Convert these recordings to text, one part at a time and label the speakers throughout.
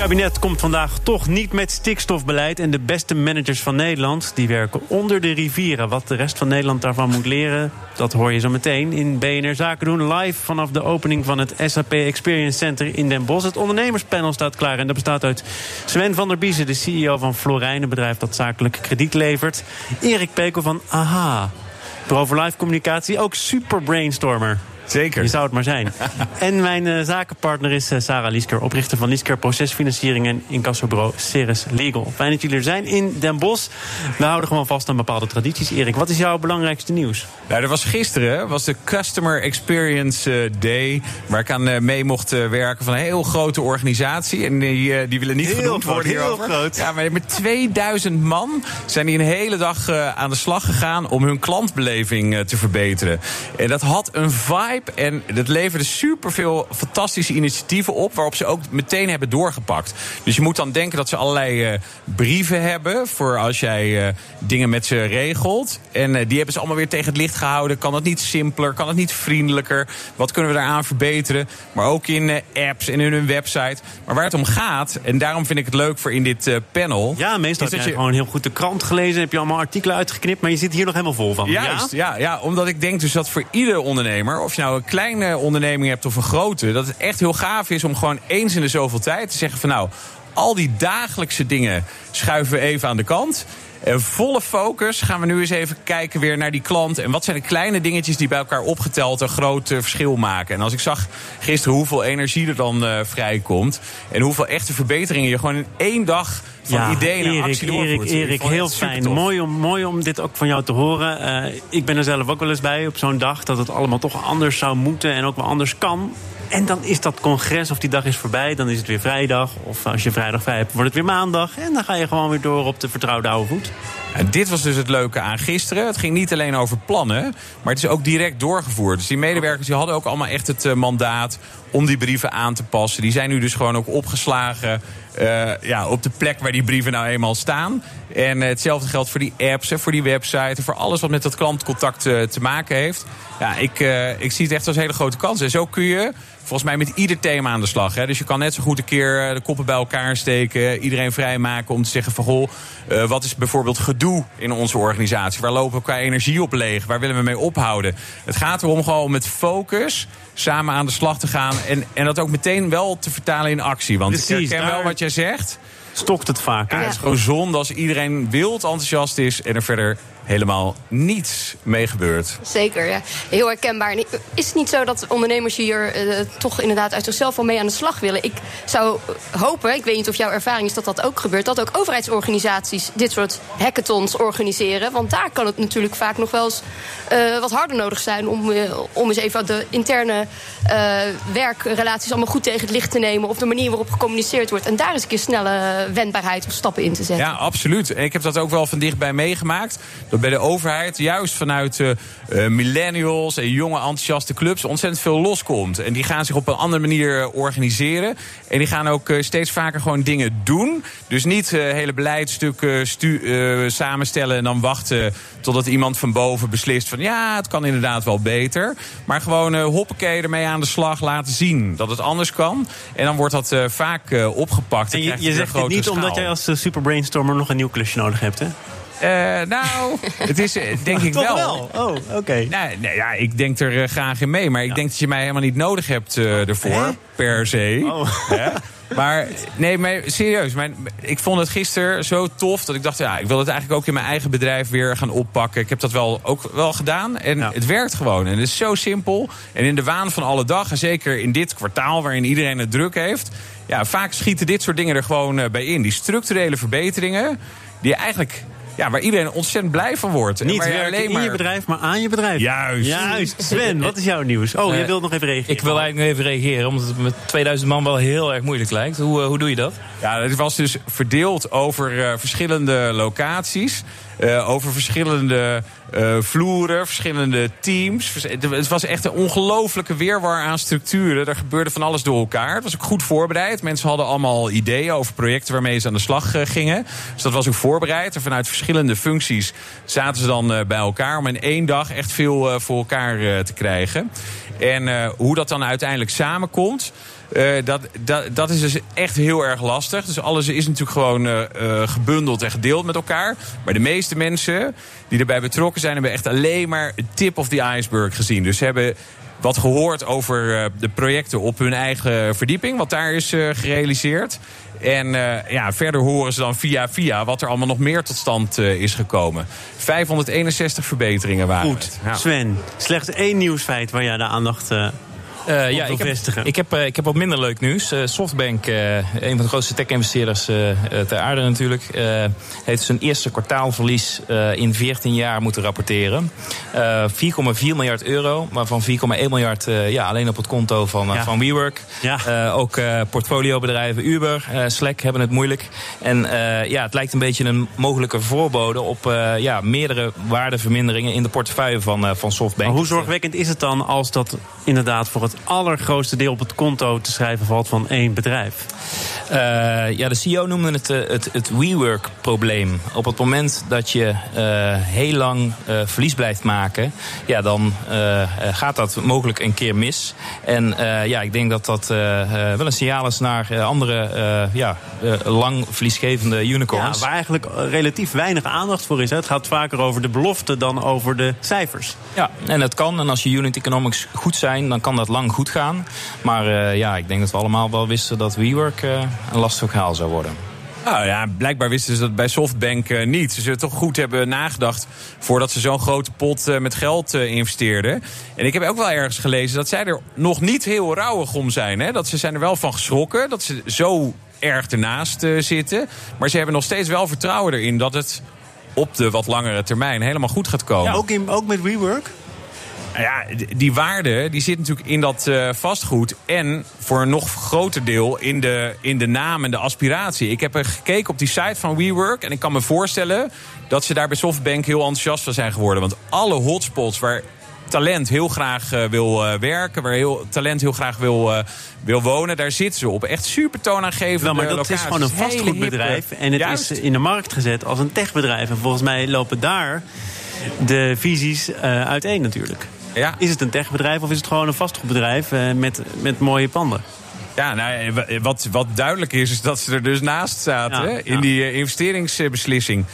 Speaker 1: Kabinet komt vandaag toch niet met stikstofbeleid. En de beste managers van Nederland die werken onder de rivieren. Wat de rest van Nederland daarvan moet leren, dat hoor je zo meteen in BNR Zaken doen. Live vanaf de opening van het SAP Experience Center in Den Bosch. Het ondernemerspanel staat klaar. En dat bestaat uit Sven van der Biezen, de CEO van Florijn, een bedrijf dat zakelijk krediet levert. Erik Pekel van AHA. Voor Live Communicatie, ook super brainstormer.
Speaker 2: Zeker.
Speaker 1: Je zou het maar zijn. en mijn uh, zakenpartner is uh, Sarah Liesker, oprichter van Liesker Procesfinanciering en incassobureau Ceres Legal. Fijn dat jullie er zijn in Den Bosch. We houden gewoon vast aan bepaalde tradities. Erik, wat is jouw belangrijkste nieuws?
Speaker 2: Nou, er was gisteren was de Customer Experience uh, Day, waar ik aan mee mocht werken van een heel grote organisatie. En die, die willen niet
Speaker 1: heel
Speaker 2: genoemd
Speaker 1: groot,
Speaker 2: worden
Speaker 1: heel
Speaker 2: hierover.
Speaker 1: groot.
Speaker 2: Ja, maar met 2000 man zijn die een hele dag aan de slag gegaan om hun klantbeleving te verbeteren. En dat had een vibe en dat leverde superveel fantastische initiatieven op... waarop ze ook meteen hebben doorgepakt. Dus je moet dan denken dat ze allerlei uh, brieven hebben... voor als jij uh, dingen met ze regelt. En uh, die hebben ze allemaal weer tegen het licht gehouden. Kan het niet simpeler? Kan het niet vriendelijker? Wat kunnen we daaraan verbeteren? Maar ook in apps en in hun website. Maar waar het om gaat, en daarom vind ik het leuk voor in dit panel...
Speaker 1: Ja, meestal heb je gewoon heel goed de krant gelezen... heb je allemaal artikelen uitgeknipt, maar je zit hier nog helemaal vol van.
Speaker 2: Juist, ja, ja, ja omdat ik denk dus dat voor ieder ondernemer... of je nou een kleine onderneming hebt of een grote, dat het echt heel gaaf is om gewoon eens in de zoveel tijd te zeggen van nou, al die dagelijkse dingen schuiven we even aan de kant. En volle focus gaan we nu eens even kijken weer naar die klant. En wat zijn de kleine dingetjes die bij elkaar opgeteld een groot uh, verschil maken. En als ik zag gisteren hoeveel energie er dan uh, vrijkomt. En hoeveel echte verbeteringen je gewoon in één dag van
Speaker 1: ja,
Speaker 2: ideeën naar
Speaker 1: Erik,
Speaker 2: actie doorvoert.
Speaker 1: Erik, heel fijn. Mooi om, mooi om dit ook van jou te horen. Uh, ik ben er zelf ook wel eens bij op zo'n dag dat het allemaal toch anders zou moeten en ook wel anders kan. En dan is dat congres of die dag is voorbij. Dan is het weer vrijdag. Of als je vrijdag vrij hebt, wordt het weer maandag. En dan ga je gewoon weer door op de vertrouwde oude voet.
Speaker 2: En dit was dus het leuke aan gisteren. Het ging niet alleen over plannen, maar het is ook direct doorgevoerd. Dus die medewerkers die hadden ook allemaal echt het uh, mandaat om die brieven aan te passen. Die zijn nu dus gewoon ook opgeslagen uh, ja, op de plek waar die brieven nou eenmaal staan. En uh, hetzelfde geldt voor die apps, voor die website, voor alles wat met dat klantcontact uh, te maken heeft. Ja, ik, ik zie het echt als een hele grote kans. En zo kun je volgens mij met ieder thema aan de slag. Hè. Dus je kan net zo goed een keer de koppen bij elkaar steken, iedereen vrijmaken om te zeggen van goh, wat is bijvoorbeeld gedoe in onze organisatie? Waar lopen we qua energie op leeg? Waar willen we mee ophouden? Het gaat erom gewoon met focus samen aan de slag te gaan. En, en dat ook meteen wel te vertalen in actie. Want
Speaker 1: Precies,
Speaker 2: ik herken wel wat jij zegt.
Speaker 1: Stokt het vaak.
Speaker 2: Ja, Het is gewoon zonde als iedereen wild enthousiast is... en er verder helemaal niets mee gebeurt.
Speaker 3: Zeker, ja. Heel herkenbaar. En Is het niet zo dat ondernemers hier eh, toch inderdaad uit zichzelf wel mee aan de slag willen? Ik zou hopen, ik weet niet of jouw ervaring is dat dat ook gebeurt... dat ook overheidsorganisaties dit soort hackathons organiseren. Want daar kan het natuurlijk vaak nog wel eens eh, wat harder nodig zijn... om, eh, om eens even de interne werkrelaties allemaal goed tegen het licht te nemen... of de manier waarop gecommuniceerd wordt. En daar is een keer snelle wendbaarheid of stappen in te zetten.
Speaker 2: Ja, absoluut. En ik heb dat ook wel van dichtbij meegemaakt. Dat bij de overheid, juist vanuit eh, eh, millennials en jonge enthousiaste clubs, ontzettend veel loskomt. En die gaan zich op een andere manier eh, organiseren. En die gaan ook steeds vaker gewoon dingen doen. Dus niet eh, hele eh, samenstellen en dan wachten totdat iemand van boven beslist van ja, het kan inderdaad wel beter. Maar gewoon hoppakee ermee aan de slag laten zien dat het anders kan. En dan wordt dat vaak opgepakt.
Speaker 1: En je, zegt
Speaker 2: grote
Speaker 1: niet omdat jij als super brainstormer nog een nieuw klusje nodig hebt, hè?
Speaker 2: Eh, nou, het is eh, denk ik
Speaker 1: Toch
Speaker 2: wel.
Speaker 1: wel? Oh, oké.
Speaker 2: Nee, nee, ja, ik denk er eh, graag in mee. Maar ik denk dat je mij helemaal niet nodig hebt eh, ervoor.
Speaker 1: Hè?
Speaker 2: Per se.
Speaker 1: Oh.
Speaker 2: Hè? Maar nee, maar serieus. Mijn, ik vond het gisteren zo tof dat ik dacht... ja, ik wil het eigenlijk ook in mijn eigen bedrijf weer gaan oppakken. Ik heb dat wel, ook wel gedaan. En
Speaker 1: Ja.
Speaker 2: het werkt gewoon. En het is zo simpel. En in de waan van alle dag, en zeker in dit kwartaal... waarin iedereen het druk heeft... ja, vaak schieten dit soort dingen er gewoon bij in. Die structurele verbeteringen... die eigenlijk... Ja, waar iedereen ontzettend blij van wordt.
Speaker 1: Niet
Speaker 2: je
Speaker 1: werken in je bedrijf, maar aan je bedrijf.
Speaker 2: Juist.
Speaker 1: Juist. Sven, wat is jouw nieuws? Oh, jij
Speaker 4: Eh,
Speaker 1: wilt nog even reageren.
Speaker 4: Ik wil eigenlijk nog even reageren, omdat het met 2000 man wel heel erg moeilijk lijkt. Hoe, eh, hoe doe je dat?
Speaker 2: Ja, het was dus verdeeld over eh, verschillende locaties. Eh, over verschillende eh, vloeren, verschillende teams. Het was echt een ongelofelijke weerwar aan structuren. Er gebeurde van alles door elkaar. Het was ook goed voorbereid. Mensen hadden allemaal ideeën over projecten waarmee ze aan de slag eh, gingen. Dus dat was ook voorbereid. En vanuit verschillende functies zaten ze dan bij elkaar om in één dag echt veel voor elkaar te krijgen. En hoe dat dan uiteindelijk samenkomt. Eh, dat, dat, dat is dus echt heel erg lastig. Dus alles is natuurlijk gewoon eh, eh, gebundeld en gedeeld met elkaar. Maar de meeste mensen die erbij betrokken zijn, hebben echt alleen maar het tip of the iceberg gezien. Dus ze hebben wat gehoord over de projecten op hun eigen verdieping, wat daar is gerealiseerd. En ja, verder horen ze dan via via wat er allemaal nog meer tot stand is gekomen. 561 verbeteringen waren
Speaker 1: Goed,
Speaker 2: het. Ja.
Speaker 1: Sven, slechts één nieuwsfeit waar jij de aandacht eh
Speaker 4: Eh, ja, ik heb, ik, heb, eh, ik heb wat minder leuk nieuws. Eh, Softbank, een van de grootste tech-investeerders ter aarde natuurlijk... heeft zijn eerste kwartaalverlies in 14 jaar moeten rapporteren. Eh 4,4 miljard euro, waarvan 4,1 miljard ja, alleen op het konto van,
Speaker 1: Ja.
Speaker 4: van WeWork.
Speaker 1: Ja.
Speaker 4: Ook portfoliobedrijven Uber, Slack hebben het moeilijk. En ja, het lijkt een beetje een mogelijke voorbode... op ja, meerdere waardeverminderingen in de portefeuille van, van Softbank.
Speaker 1: Maar hoe zorgwekkend is het dan als dat inderdaad voor het allergrootste deel op het konto te schrijven valt van één bedrijf?
Speaker 4: Eh, ja, de CEO noemde het eh, het, het WeWork-probleem. Op het moment dat je eh, heel lang eh, verlies blijft maken, ja, dan gaat dat mogelijk een keer mis. En eh, ja, ik denk dat dat eh, eh, wel een signaal is naar andere eh, ja, eh, lang verliesgevende
Speaker 1: Ja,
Speaker 4: unicorns.
Speaker 1: waar eigenlijk relatief weinig aandacht voor is. Hè. Het gaat vaker over de belofte dan over de cijfers.
Speaker 4: Ja, en dat kan. En als je unit economics goed zijn, dan kan dat lang goed gaan. Maar eh, ja, ik denk dat we allemaal wel wisten dat WeWork eh, een lastig verhaal zou worden.
Speaker 2: Nou ja, blijkbaar wisten ze dat bij Softbank eh, niet. Ze zullen toch goed hebben nagedacht voordat ze zo'n grote pot eh, met geld eh, investeerden. En ik heb ook wel ergens gelezen dat zij er nog niet heel rouwig om zijn. Hè? Dat ze zijn er wel van geschrokken dat ze zo erg ernaast eh, zitten. Maar ze hebben nog steeds wel vertrouwen erin dat het op de wat langere termijn helemaal goed gaat komen.
Speaker 1: Ook, in, ook met WeWork?
Speaker 2: Nou Ja, die waarde die zit natuurlijk in dat eh, vastgoed. En voor een nog groter deel in de, in de naam en de aspiratie. Ik heb er gekeken op die site van WeWork. En ik kan me voorstellen dat ze daar bij Softbank heel enthousiast van zijn geworden. Want alle hotspots waar talent heel graag eh, wil eh, werken, waar heel, talent heel graag wil, wil wonen, daar zitten ze op. Echt super toonaangevende
Speaker 1: Wel, maar dat
Speaker 2: locaties.
Speaker 1: is gewoon een vastgoedbedrijf. En het
Speaker 2: Juist.
Speaker 1: is in de markt gezet als een techbedrijf. En volgens mij lopen daar de visies uiteen natuurlijk.
Speaker 2: Ja.
Speaker 1: Is het een techbedrijf of is het gewoon een vastgoedbedrijf eh, met, met mooie panden?
Speaker 2: Ja, nou, wa- wat, wat duidelijk is, is dat ze er dus naast zaten
Speaker 1: Ja,
Speaker 2: in die eh, investeringsbeslissing.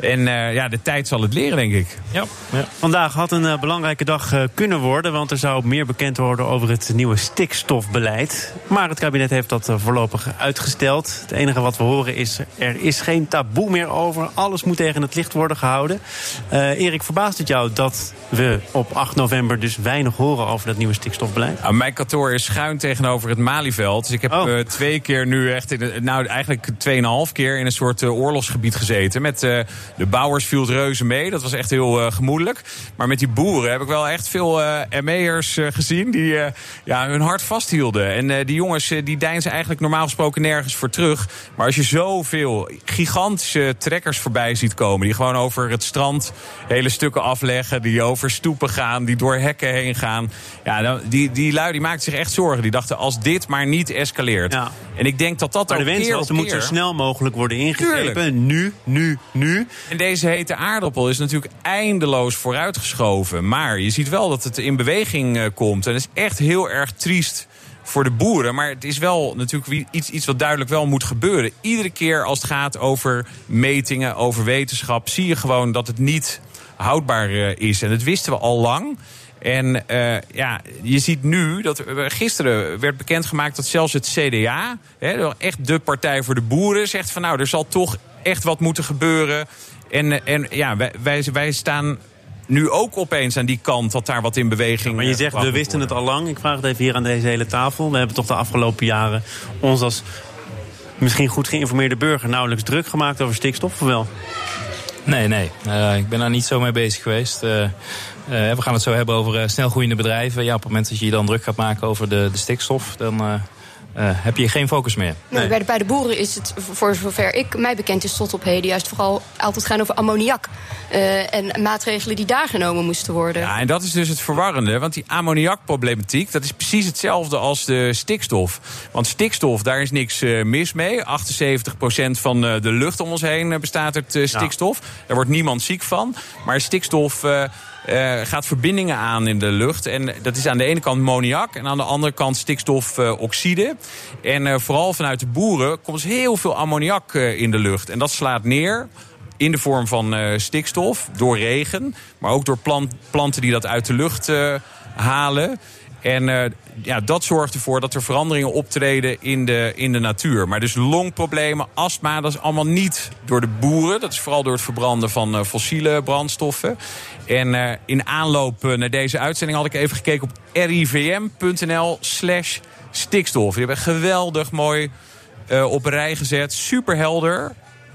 Speaker 2: En eh, ja, de tijd zal het leren, denk ik.
Speaker 4: Ja, ja.
Speaker 1: Vandaag had een eh, belangrijke dag eh, kunnen worden, want er zou meer bekend worden over het nieuwe stikstofbeleid. Maar het kabinet heeft dat voorlopig uitgesteld. Het enige wat we horen is, er is geen taboe meer over. Alles moet tegen het licht worden gehouden. Eh, Erik, verbaast het jou dat we op 8 november dus weinig horen over dat nieuwe stikstofbeleid?
Speaker 2: Nou, mijn kantoor is schuin tegenover het Malieveld. Dus ik heb
Speaker 1: Oh.
Speaker 2: twee keer nu echt, in, nou eigenlijk tweeënhalf keer in een soort oorlogsgebied gezeten. Met de bouwers viel het reuze mee. Dat was echt heel eh, gemoedelijk. Maar met die boeren heb ik wel echt veel eh ME'ers eh, gezien die ja, hun hart vasthielden. En die jongens die deinzen eigenlijk normaal gesproken nergens voor terug. Maar als je zoveel gigantische trekkers voorbij ziet komen, die gewoon over het strand hele stukken afleggen, die over stoepen gaan, die door hekken heen gaan. Ja, dan, die, die lui die maakten zich echt zorgen. Die dachten, als dit maar niet escaleert.
Speaker 1: Ja.
Speaker 2: En ik denk dat dat
Speaker 1: Maar de
Speaker 2: ook
Speaker 1: wens
Speaker 2: keer
Speaker 1: was, er moet zo snel mogelijk worden ingegrepen.
Speaker 2: Tuurlijk.
Speaker 1: Nu, nu, nu.
Speaker 2: En deze hete aardappel is natuurlijk eindeloos vooruitgeschoven. Maar je ziet wel dat het in beweging eh, komt. En dat is echt heel erg triest voor de boeren. Maar het is wel natuurlijk iets, iets wat duidelijk wel moet gebeuren. Iedere keer als het gaat over metingen, over wetenschap... zie je gewoon dat het niet houdbaar eh, is. En dat wisten we al lang. En eh, ja, je ziet nu dat gisteren werd bekendgemaakt dat zelfs het CDA, hè, echt de partij voor de boeren, zegt van nou, er zal toch echt wat moeten gebeuren. En, en ja, wij, wij, wij staan nu ook opeens aan die kant dat daar wat in beweging.
Speaker 1: Maar je
Speaker 2: eh,
Speaker 1: zegt, we wisten het al lang. Ik vraag het even hier aan deze hele tafel. We hebben toch de afgelopen jaren ons als misschien goed geïnformeerde burger nauwelijks druk gemaakt over stikstof, of wel?
Speaker 4: Nee, nee. Eh, ik ben daar niet zo mee bezig geweest. Eh, eh, we gaan het zo hebben over eh, snelgroeiende bedrijven. Ja, op het moment dat je je dan druk gaat maken over de, de stikstof, dan, eh, heb je geen focus meer.
Speaker 3: Nee, bij, de, bij de boeren is het, voor zover ik mij bekend is tot op heden, juist vooral altijd gaan over ammoniak. en maatregelen die daar genomen moesten worden.
Speaker 2: Ja, en dat is dus het verwarrende. Want die ammoniakproblematiek, dat is precies hetzelfde als de stikstof. Want stikstof, daar is niks mis mee. 78% van de lucht om ons heen bestaat uit stikstof. Daar wordt niemand ziek van. Maar stikstof uh, gaat verbindingen aan in de lucht. En dat is aan de ene kant ammoniak en aan de andere kant stikstofoxide. en uh, vooral vanuit de boeren komt dus heel veel ammoniak uh, in de lucht. En dat slaat neer in de vorm van stikstof, door regen. Maar ook door plant, planten die dat uit de lucht halen. En uh, ja, dat zorgt ervoor dat er veranderingen optreden in de, in de natuur. Maar dus longproblemen, astma, dat is allemaal niet door de boeren. Dat is vooral door het verbranden van uh, fossiele brandstoffen. En uh, in aanloop naar deze uitzending had ik even gekeken op rivm.nl slash stikstof. Die hebben geweldig mooi op een rij gezet. Super helder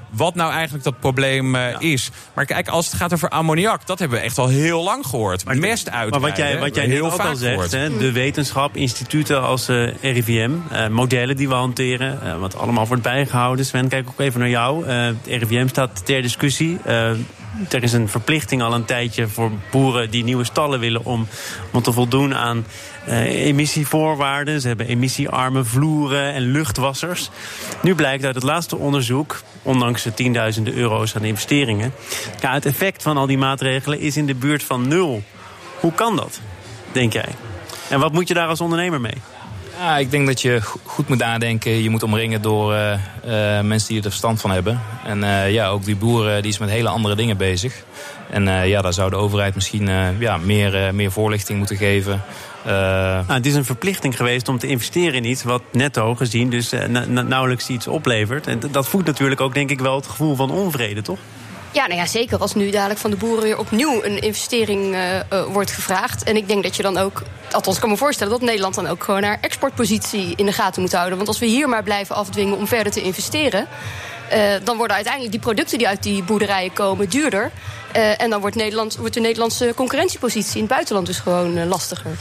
Speaker 2: wat nou eigenlijk dat probleem uh, is. Maar kijk, als het gaat over ammoniak, dat hebben we echt al heel lang gehoord. Maar, Mest uit.
Speaker 1: Maar wat jij, wat jij heel ook al zegt, hè, de wetenschap, instituten als uh, RIVM, uh, modellen die we hanteren, wat allemaal wordt bijgehouden. Sven, kijk ook even naar jou. het RIVM staat ter discussie er is een verplichting al een tijdje voor boeren die nieuwe stallen willen om, om te voldoen aan uh, emissievoorwaarden. Ze hebben emissiearme vloeren en luchtwassers. Nu blijkt uit het laatste onderzoek, ondanks de tienduizenden euro's aan investeringen, ja, het effect van al die maatregelen is in de buurt van nul. Hoe kan dat, denk jij? En wat moet je daar als ondernemer mee?
Speaker 4: Ja, ik denk dat je goed moet nadenken. Je moet omringen door uh, uh, mensen die er verstand van hebben. En uh, ja, ook die boeren die is met hele andere dingen bezig. En ja, daar zou de overheid misschien ja, meer, meer voorlichting moeten geven.
Speaker 1: Nou, het is een verplichting geweest om te investeren in iets wat netto gezien dus nauwelijks iets oplevert. En dat voedt natuurlijk ook denk ik wel het gevoel van onvrede, toch?
Speaker 3: Ja, nou ja, zeker als nu dadelijk van de boeren weer opnieuw een investering uh, uh, wordt gevraagd. En ik denk dat je dan ook, althans kan me voorstellen... dat Nederland dan ook gewoon haar exportpositie in de gaten moet houden. Want als we hier maar blijven afdwingen om verder te investeren... Uh, dan worden uiteindelijk die producten die uit die boerderijen komen duurder. en dan wordt, Nederland, wordt de Nederlandse concurrentiepositie in het buitenland dus gewoon lastiger.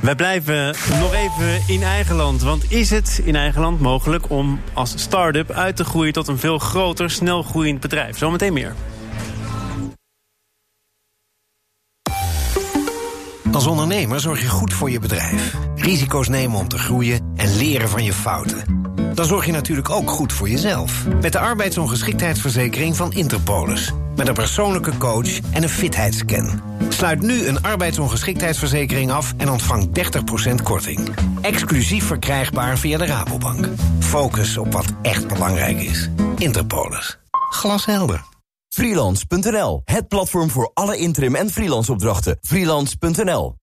Speaker 1: Wij blijven nog even in eigen land. Want is het in eigen land mogelijk om als start-up uit te groeien tot een veel groter, snel groeiend bedrijf? Zometeen meer.
Speaker 5: Als ondernemer zorg je goed voor je bedrijf. Risico's nemen om te groeien en leren van je fouten. Dan zorg je natuurlijk ook goed voor jezelf. Met de arbeidsongeschiktheidsverzekering van Interpolis. Met een persoonlijke coach en een fitheidsscan. Sluit nu een arbeidsongeschiktheidsverzekering af en ontvang 30% korting. Exclusief verkrijgbaar via de Rabobank. Focus op wat echt belangrijk is. Interpolis. Glashelder.
Speaker 6: Freelance.nl, het platform voor alle interim en freelance opdrachten. Freelance.nl.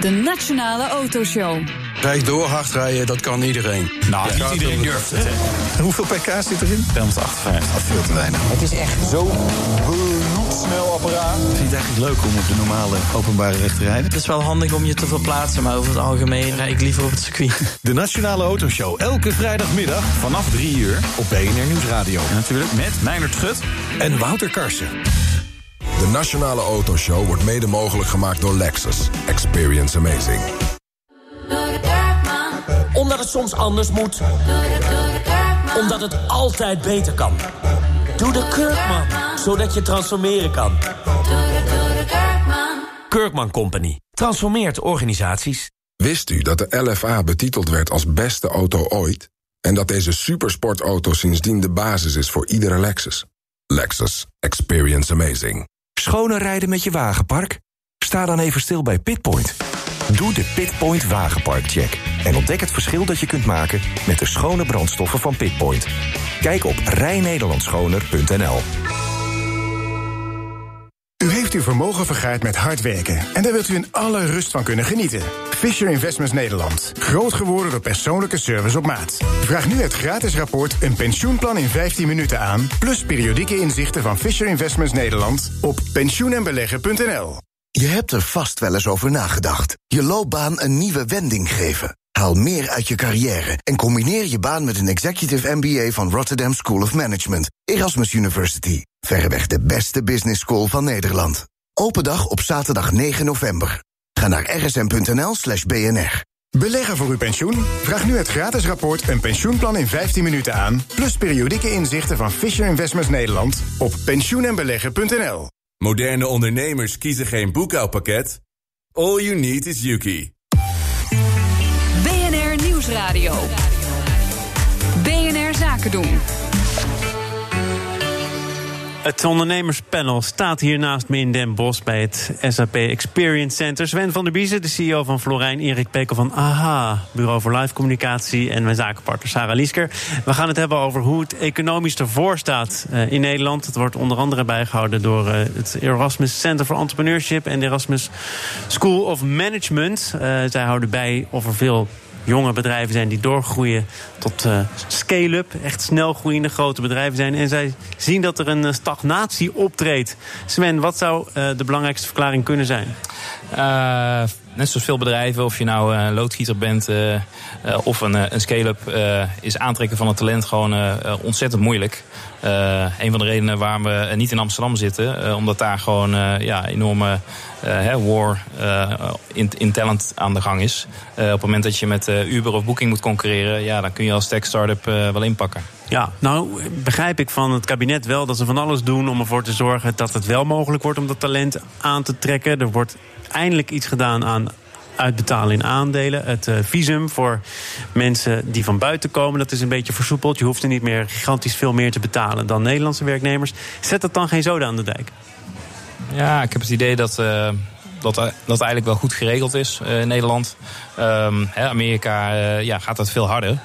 Speaker 7: De Nationale Autoshow.
Speaker 8: Rijd door, hard rijden, dat kan iedereen.
Speaker 2: Nou, niet iedereen durft het, hè.
Speaker 8: Hoeveel pk zit erin?
Speaker 2: 258. Dat
Speaker 8: veel te weinig.
Speaker 9: Het is echt zo bloedsnel apparaat.
Speaker 8: Ik vind het eigenlijk leuk om op de normale openbare weg te rijden.
Speaker 10: Het is wel handig om je te verplaatsen, maar over het algemeen rijd ik liever op het circuit.
Speaker 8: De Nationale Autoshow, elke vrijdagmiddag vanaf 3 uur op BNR Nieuwsradio.
Speaker 2: En natuurlijk met Meijnerd Schut
Speaker 8: en Wouter Karsen.
Speaker 11: De Nationale Autoshow wordt mede mogelijk gemaakt door Lexus. Experience amazing.
Speaker 12: Omdat het soms anders moet. Omdat het altijd beter kan. Doe de Kurkman, zodat je transformeren kan. Kurkman Company. Transformeert organisaties.
Speaker 11: Wist u dat de LFA betiteld werd als beste auto ooit? En dat deze supersportauto sindsdien de basis is voor iedere Lexus? Lexus. Experience amazing.
Speaker 13: Schoner rijden met je wagenpark? Sta dan even stil bij Pitpoint. Doe de Pitpoint Wagenparkcheck. En ontdek het verschil dat je kunt maken met de schone brandstoffen van Pitpoint. Kijk op rijnederlandschoner.nl.
Speaker 14: U heeft uw vermogen vergaard met hard werken. En daar wilt u in alle rust van kunnen genieten. Fisher Investments Nederland. Groot geworden door persoonlijke service op maat. Vraag nu het gratis rapport Een pensioenplan in 15 minuten aan... plus periodieke inzichten van Fisher Investments Nederland... op pensioenenbeleggen.nl.
Speaker 15: Je hebt er vast wel eens over nagedacht. Je loopbaan een nieuwe wending geven. Haal meer uit je carrière en combineer je baan met een executive MBA van Rotterdam School of Management, Erasmus University. Verreweg de beste business school van Nederland. Open dag op zaterdag 9 november. Ga naar rsm.nl slash bnr.
Speaker 14: Beleggen voor uw pensioen? Vraag nu het gratis rapport Een pensioenplan in 15 minuten aan... plus periodieke inzichten van Fisher Investments Nederland... op pensioenenbeleggen.nl.
Speaker 16: Moderne ondernemers kiezen geen boekhoudpakket. All you need is Yuki.
Speaker 7: BNR Nieuwsradio. BNR Zaken doen.
Speaker 1: Het ondernemerspanel staat hier naast me in Den Bosch bij het SAP Experience Center. Sven van der Biezen, de CEO van Florijn, Erik Pekel van AHA, Bureau voor Live Communicatie en mijn zakenpartner Sarah Liesker. We gaan het hebben over hoe het economisch ervoor staat uh, in Nederland. Het wordt onder andere bijgehouden door uh, het Erasmus Center for Entrepreneurship en de Erasmus School of Management. Uh, zij houden bij of er veel jonge bedrijven zijn die doorgroeien tot uh, scale-up. Echt snel groeiende grote bedrijven zijn. En zij zien dat er een stagnatie optreedt. Sven, wat zou uh, de belangrijkste verklaring kunnen zijn?
Speaker 4: Net zoals veel bedrijven, of je nou een loodgieter bent of een, een scale-up, is aantrekken van het talent gewoon ontzettend moeilijk. Een van de redenen waarom we niet in Amsterdam zitten, omdat daar gewoon ja, enorme war in, in, talent aan de gang is. op het moment dat je met Uber of Booking moet concurreren, ja, dan kun je als tech-startup wel inpakken.
Speaker 1: Ja, nou begrijp ik van het kabinet wel dat ze van alles doen om ervoor te zorgen dat het wel mogelijk wordt om dat talent aan te trekken. Er wordt eindelijk iets gedaan aan uitbetalen in aandelen. Het uh, visum voor mensen die van buiten komen, dat is een beetje versoepeld. Je hoeft er niet meer gigantisch veel meer te betalen dan Nederlandse werknemers. Zet dat dan geen zoden aan de dijk?
Speaker 4: Ja, ik heb het idee dat. Dat dat eigenlijk wel goed geregeld is uh, in Nederland. Um, hè, Amerika uh, ja, gaat dat veel harder.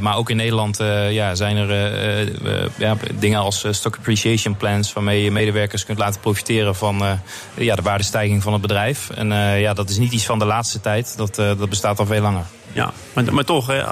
Speaker 4: Maar ook in Nederland ja, zijn er ja, dingen als stock appreciation plans... waarmee je medewerkers kunt laten profiteren van ja, de waardestijging van het bedrijf. En ja, dat is niet iets van de laatste tijd. Dat, dat bestaat al veel langer.
Speaker 1: Ja, maar, maar toch, hè,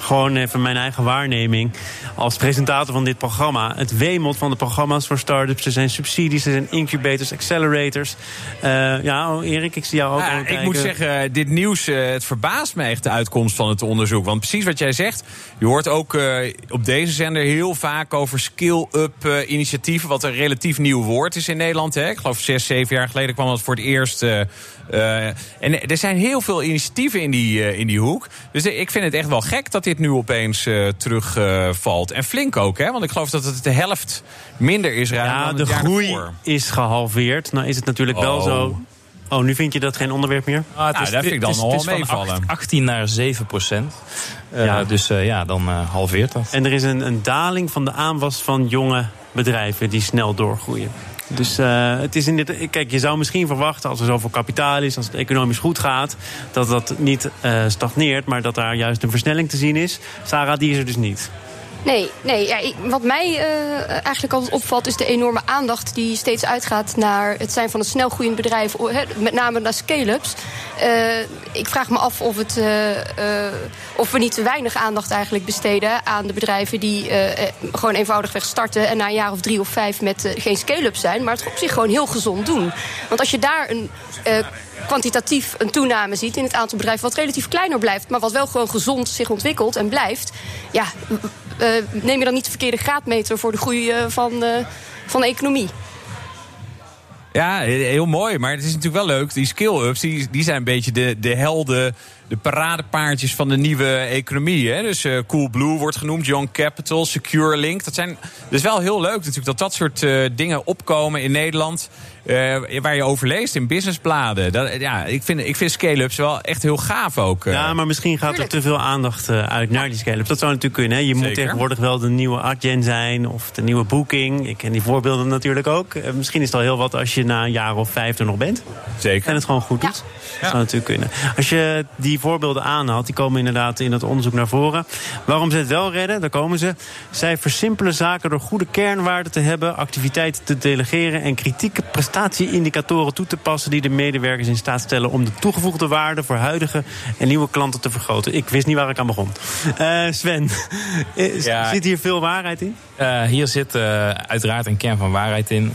Speaker 1: gewoon even mijn eigen waarneming. Als presentator van dit programma. Het wemelt van de programma's voor start-ups. Er zijn subsidies, er zijn incubators, accelerators. Uh, ja, Erik, ik zie jou ook
Speaker 2: ja, Ik moet zeggen, dit nieuws, uh, het verbaast me echt de uitkomst van het onderzoek. Want precies wat jij zegt, je hoort ook uh, op deze zender heel vaak over skill-up initiatieven. Wat een relatief nieuw woord is in Nederland. Hè. Ik geloof zes, zeven jaar geleden kwam dat voor het eerst. en er zijn heel veel initiatieven in die, in die hoek. Dus ik vind het echt wel gek dat dit nu opeens uh, terugvalt. Uh, en flink ook, hè? Want ik geloof dat het de helft minder is
Speaker 1: ja,
Speaker 2: dan
Speaker 1: de groei is gehalveerd. Nou is het natuurlijk oh. wel zo... Oh, nu vind je dat geen onderwerp meer?
Speaker 4: Ah, het
Speaker 2: nou,
Speaker 4: is,
Speaker 2: daar vind ik dan
Speaker 4: het
Speaker 2: al
Speaker 4: het is
Speaker 2: meevallen.
Speaker 4: Van 18 naar 7 procent. Uh, ja. Dus uh, ja, dan uh, halveert dat.
Speaker 1: En er is een, een daling van de aanwas van jonge bedrijven die snel doorgroeien. Dus uh, het is in dit. Kijk, je zou misschien verwachten als er zoveel kapitaal is, als het economisch goed gaat, dat dat niet uh, stagneert, maar dat daar juist een versnelling te zien is. Sarah, die is er dus niet.
Speaker 3: Nee, nee ja, wat mij uh, eigenlijk altijd opvalt... is de enorme aandacht die steeds uitgaat naar het zijn van een snelgroeiend bedrijf. Met name naar scale-ups. Uh, ik vraag me af of, het, uh, of we niet te weinig aandacht eigenlijk besteden... aan de bedrijven die gewoon eenvoudigweg starten... en na een jaar of drie of vijf met geen scale-up zijn... maar het op zich gewoon heel gezond doen. Want als je daar een kwantitatief een toename ziet in het aantal bedrijven... wat relatief kleiner blijft, maar wat wel gewoon gezond zich ontwikkelt en blijft... ja, neem je dan niet de verkeerde graadmeter voor de groei uh, van, uh, van de economie?
Speaker 2: Ja, heel mooi. Maar het is natuurlijk wel leuk. Die skill-ups, die, die zijn een beetje de, de helden de paradepaardjes van de nieuwe economie. Hè? Dus uh, Coolblue wordt genoemd, Young Capital, Secure Link. Dat zijn dus wel heel leuk natuurlijk dat dat soort uh, dingen opkomen in Nederland. Uh, waar je over leest in businessbladen. Dat, ja, ik vind, ik vind scale-ups wel echt heel gaaf ook.
Speaker 1: Ja, maar misschien gaat er te veel aandacht uit naar die scale-ups. Dat zou natuurlijk kunnen. Hè? Je Zeker. moet tegenwoordig wel de nieuwe Adyen zijn of de nieuwe Booking. Ik ken die voorbeelden natuurlijk ook. misschien is het al heel wat als je na een jaar of vijf er nog bent.
Speaker 2: Zeker.
Speaker 1: En het gewoon goed doet. Ja. Dat zou natuurlijk kunnen. Als je die voorbeelden aanhaalt, die komen inderdaad in het onderzoek naar voren. Waarom ze het wel redden, daar komen ze. Zij versimpelen zaken door goede kernwaarden te hebben, activiteiten te delegeren en kritieke prestatieindicatoren toe te passen die de medewerkers in staat stellen om de toegevoegde waarde voor huidige en nieuwe klanten te vergroten. Ik wist niet waar ik aan begon. Uh, Sven, ja. zit hier veel waarheid in?
Speaker 4: Uh, hier zit uh, uiteraard een kern van waarheid in.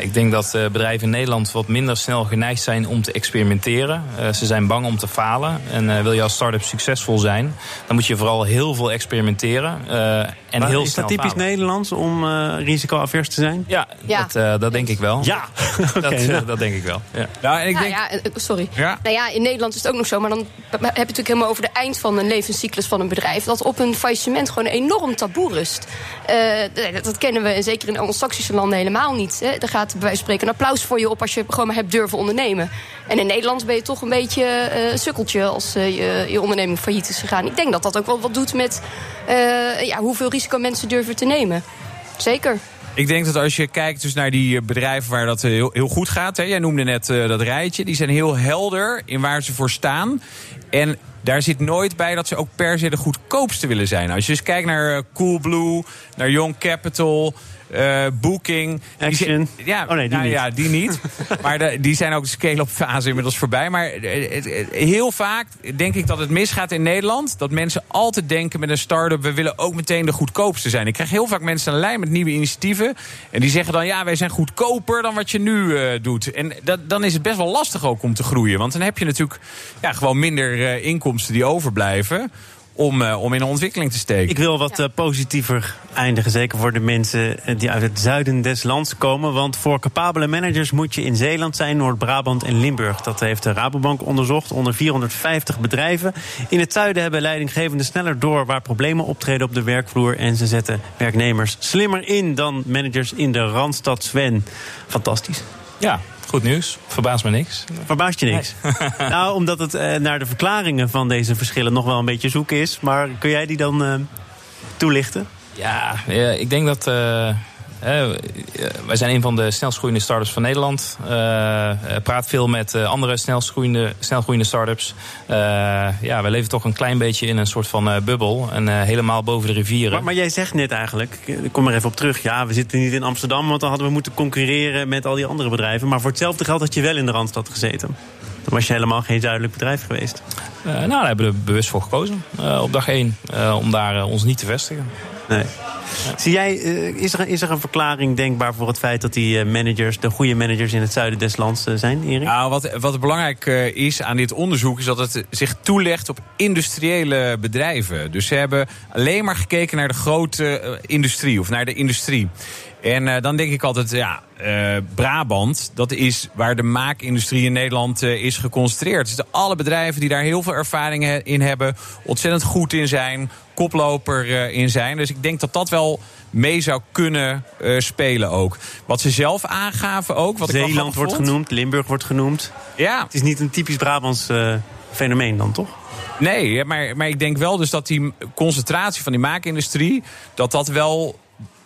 Speaker 4: ik denk dat bedrijven in Nederland wat minder snel geneigd zijn om te experimenteren. ze zijn bang om te falen. En uh, wil je als start-up succesvol zijn, dan moet je vooral heel veel experimenteren. Uh, en
Speaker 1: maar
Speaker 4: heel
Speaker 1: is
Speaker 4: snel
Speaker 1: dat typisch
Speaker 4: falen.
Speaker 1: Nederlands om uh, risicoavers te zijn?
Speaker 4: Ja,
Speaker 3: Ja.
Speaker 4: Dat, dat denk ik wel.
Speaker 1: Ja,
Speaker 4: dat,
Speaker 1: Oké,
Speaker 4: eh,
Speaker 1: nou.
Speaker 4: dat denk ik wel. Ja.
Speaker 2: Nou, en ik
Speaker 3: Nou
Speaker 2: denk...
Speaker 3: ja, eh, sorry.
Speaker 2: Ja.
Speaker 3: Nou ja, in Nederland is het ook nog zo. Maar dan heb je het natuurlijk helemaal over de eind van een levenscyclus van een bedrijf. Dat op een faillissement gewoon een enorm taboe rust. Eh, dat, dat kennen we en zeker in anglo-saxische landen helemaal niet. Hè. Er gaat bij wijze van spreken een applaus voor je op als je gewoon maar hebt durven ondernemen. En in Nederland ben je toch een beetje eh, als eh, je, je onderneming failliet is gegaan. Ik denk dat dat ook wel wat doet met eh, ja, hoeveel risico mensen durven te nemen. Zeker.
Speaker 2: Ik denk dat als je kijkt dus naar die bedrijven waar dat eh, heel, heel goed gaat. Hè, jij noemde net dat rijtje. Die zijn heel helder in waar ze voor staan. En daar zit nooit bij dat ze ook per se de goedkoopste willen zijn. Als je dus kijkt naar Coolblue, naar Young Capital... eh, Booking. Die
Speaker 1: Action.
Speaker 2: ja,
Speaker 1: Oh nee, die
Speaker 2: nou
Speaker 1: niet.
Speaker 2: ja, die niet. maar de- die zijn ook de scale-up fase inmiddels voorbij. Maar eh, het- heel vaak denk ik dat het misgaat in Nederland. Dat mensen altijd denken met een start-up... we willen ook meteen de goedkoopste zijn. Ik krijg heel vaak mensen aan de lijn met nieuwe initiatieven. En die zeggen dan, ja, wij zijn goedkoper dan wat je nu eh, doet. En dat, dan is het best wel lastig ook om te groeien. Want dan heb je natuurlijk ja, gewoon minder eh, inkomsten die overblijven... Om, eh, om in een ontwikkeling te steken.
Speaker 1: Ik wil wat eh, positiever eindigen, zeker voor de mensen eh, die uit het zuiden des lands komen. Want voor capabele managers moet je in Zeeland zijn, Noord-Brabant en Limburg. Dat heeft de Rabobank onderzocht onder 450 bedrijven. In het zuiden hebben leidinggevenden sneller door waar problemen optreden op de werkvloer. En ze zetten werknemers slimmer in dan managers in de Randstad Sven. Fantastisch.
Speaker 4: Ja, goed nieuws. Verbaast me niks.
Speaker 1: Verbaast je niks? nou, omdat het eh, naar de verklaringen van deze verschillen nog wel een beetje zoeken is. Maar kun jij die dan eh, toelichten?
Speaker 4: Ja, ja, ik denk dat. Wij zijn een van de snelst groeiende start-ups van Nederland. Eh, eh, praat veel met eh, andere snelst groeiende, snel groeiende start-ups. Ja, wij leven toch een klein beetje in een soort van bubbel. En helemaal boven de rivieren.
Speaker 1: Maar, maar jij zegt net eigenlijk, ik kom er even op terug. Ja, we zitten niet in Amsterdam, want dan hadden we moeten concurreren met al die andere bedrijven. Maar voor hetzelfde geld had je wel in de Randstad gezeten. Dan was je helemaal geen zuidelijk bedrijf geweest.
Speaker 4: Nou, daar hebben we er bewust voor gekozen. op dag één. eh, om daar ons niet te vestigen.
Speaker 1: Nee. Zie jij, eh, is, er, is er een verklaring denkbaar voor het feit dat die eh, managers, de goede managers in het zuiden des lands eh, zijn, Erik?
Speaker 2: Nou, wat, wat belangrijk is aan dit onderzoek is dat het zich toelegt op industriële bedrijven. Dus ze hebben alleen maar gekeken naar de grote industrie of naar de industrie. En eh, dan denk ik altijd, ja, eh, Brabant, dat is waar de maakindustrie in Nederland eh, is geconcentreerd. Dus de, alle bedrijven die daar heel veel ervaring he- in hebben, ontzettend goed in zijn, koploper in zijn. Dus ik denk dat dat wel mee zou kunnen spelen ook. Wat ze zelf aangaven ook. Wat
Speaker 1: Zeeland wordt
Speaker 2: vond.
Speaker 1: genoemd, Limburg wordt genoemd.
Speaker 2: Ja.
Speaker 1: Het is niet een typisch Brabants fenomeen dan, toch?
Speaker 2: Nee, maar, maar ik denk wel dus dat die concentratie van die maakindustrie... dat dat wel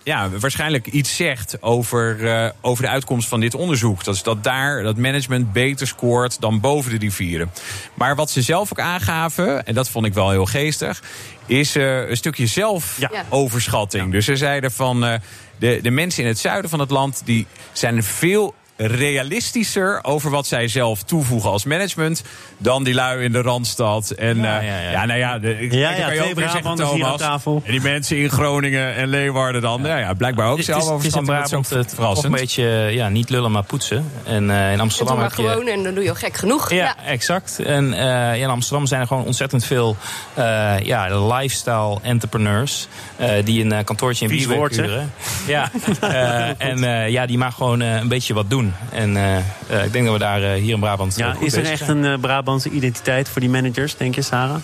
Speaker 2: ja, waarschijnlijk iets zegt over, eh, over de uitkomst van dit onderzoek. Dat is dat daar dat management beter scoort dan boven de rivieren. Maar wat ze zelf ook aangaven, en dat vond ik wel heel geestig... is eh, een stukje zelfoverschatting. Dus ze zeiden van... eh, de, de mensen in het zuiden van het land... die zijn veel realistischer over wat zij zelf toevoegen als management... dan die lui in de Randstad. En ja,
Speaker 4: ja, ja.
Speaker 2: ja, nou ja, de, ik-
Speaker 1: Ja,
Speaker 2: kan je
Speaker 1: twee
Speaker 2: ook weer zeggen,
Speaker 1: aan
Speaker 2: Thomas.
Speaker 1: tafel.
Speaker 2: En die mensen in Groningen en Leeuwarden dan. Ja, ja blijkbaar ook
Speaker 4: is,
Speaker 2: zelf
Speaker 4: het is
Speaker 2: is ook
Speaker 4: het toch
Speaker 2: verrassend.
Speaker 4: een beetje ja, niet lullen, maar poetsen. En eh, in Amsterdam
Speaker 3: maar
Speaker 4: heb je...
Speaker 3: gewoon en dan doe je al gek genoeg.
Speaker 4: Ja, exact. En eh, in Amsterdam zijn er gewoon ontzettend veel eh, ja, lifestyle entrepreneurs. eh, die een eh, kantoortje in
Speaker 1: zeg.
Speaker 4: huren. Ja, eh, en eh, ja, die mag gewoon eh, een beetje wat doen. En eh, eh, ik denk dat we daar eh, hier in Brabant
Speaker 1: Ja,
Speaker 4: goed
Speaker 1: is er
Speaker 4: bezig
Speaker 1: echt
Speaker 4: zijn.
Speaker 1: een Brabantse identiteit voor die managers, denk je, Sarah?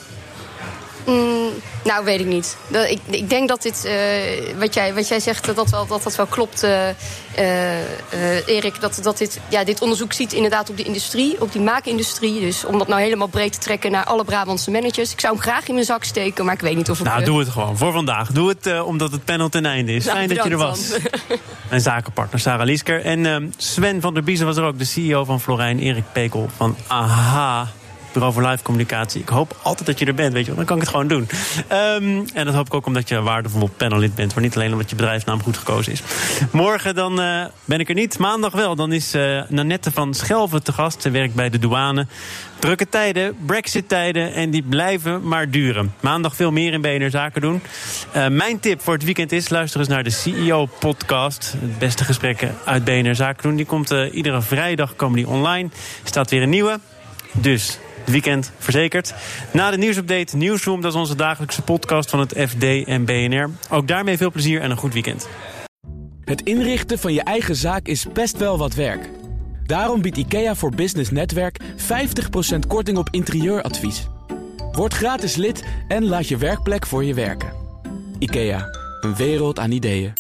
Speaker 3: Mm, nou, weet ik niet. Dat, ik, ik denk dat dit, eh, wat, jij, wat jij zegt, dat dat wel, dat dat wel klopt, eh, Erik. Dat, dat dit, ja, dit onderzoek ziet inderdaad op die industrie, op die maakindustrie. Dus om dat nou helemaal breed te trekken naar alle Brabantse managers. Ik zou hem graag in mijn zak steken, maar ik weet niet of ik...
Speaker 1: Nou, doe het gewoon. Voor vandaag. Doe het omdat het panel ten einde is.
Speaker 3: nou,
Speaker 1: Fijn dat je er was. Mijn zakenpartner Sarah Liesker. En ehm, Sven van der Biezen was er ook, de CEO van Florijn. Erik Pekel van AHA. Bureau voor Live Communicatie. Ik hoop altijd dat je er bent, weet je. Dan kan ik het gewoon doen. Ehm, en dat hoop ik ook omdat je waardevol panelid bent. Maar niet alleen omdat je bedrijfsnaam goed gekozen is. Morgen dan eh, ben ik er niet. Maandag wel. Dan is eh, Nanette van Schelven te gast. Ze werkt bij de douane. Drukke tijden, brexit-tijden en die blijven maar duren. Maandag veel meer in BNR Zaken doen. Eh, mijn tip voor het weekend is... luister eens naar de CEO-podcast. Het beste gesprekken uit BNR Zaken doen. Die komt iedere vrijdag komen die online. Er staat weer een nieuwe. Dus weekend verzekerd. Na de nieuwsupdate Nieuwsroom. Dat is onze dagelijkse podcast van het FD en BNR. Ook daarmee veel plezier en een goed weekend.
Speaker 17: Het inrichten van je eigen zaak is best wel wat werk. Daarom biedt IKEA voor Business Netwerk 50% korting op interieuradvies. Word gratis lid en laat je werkplek voor je werken. IKEA, een wereld aan ideeën.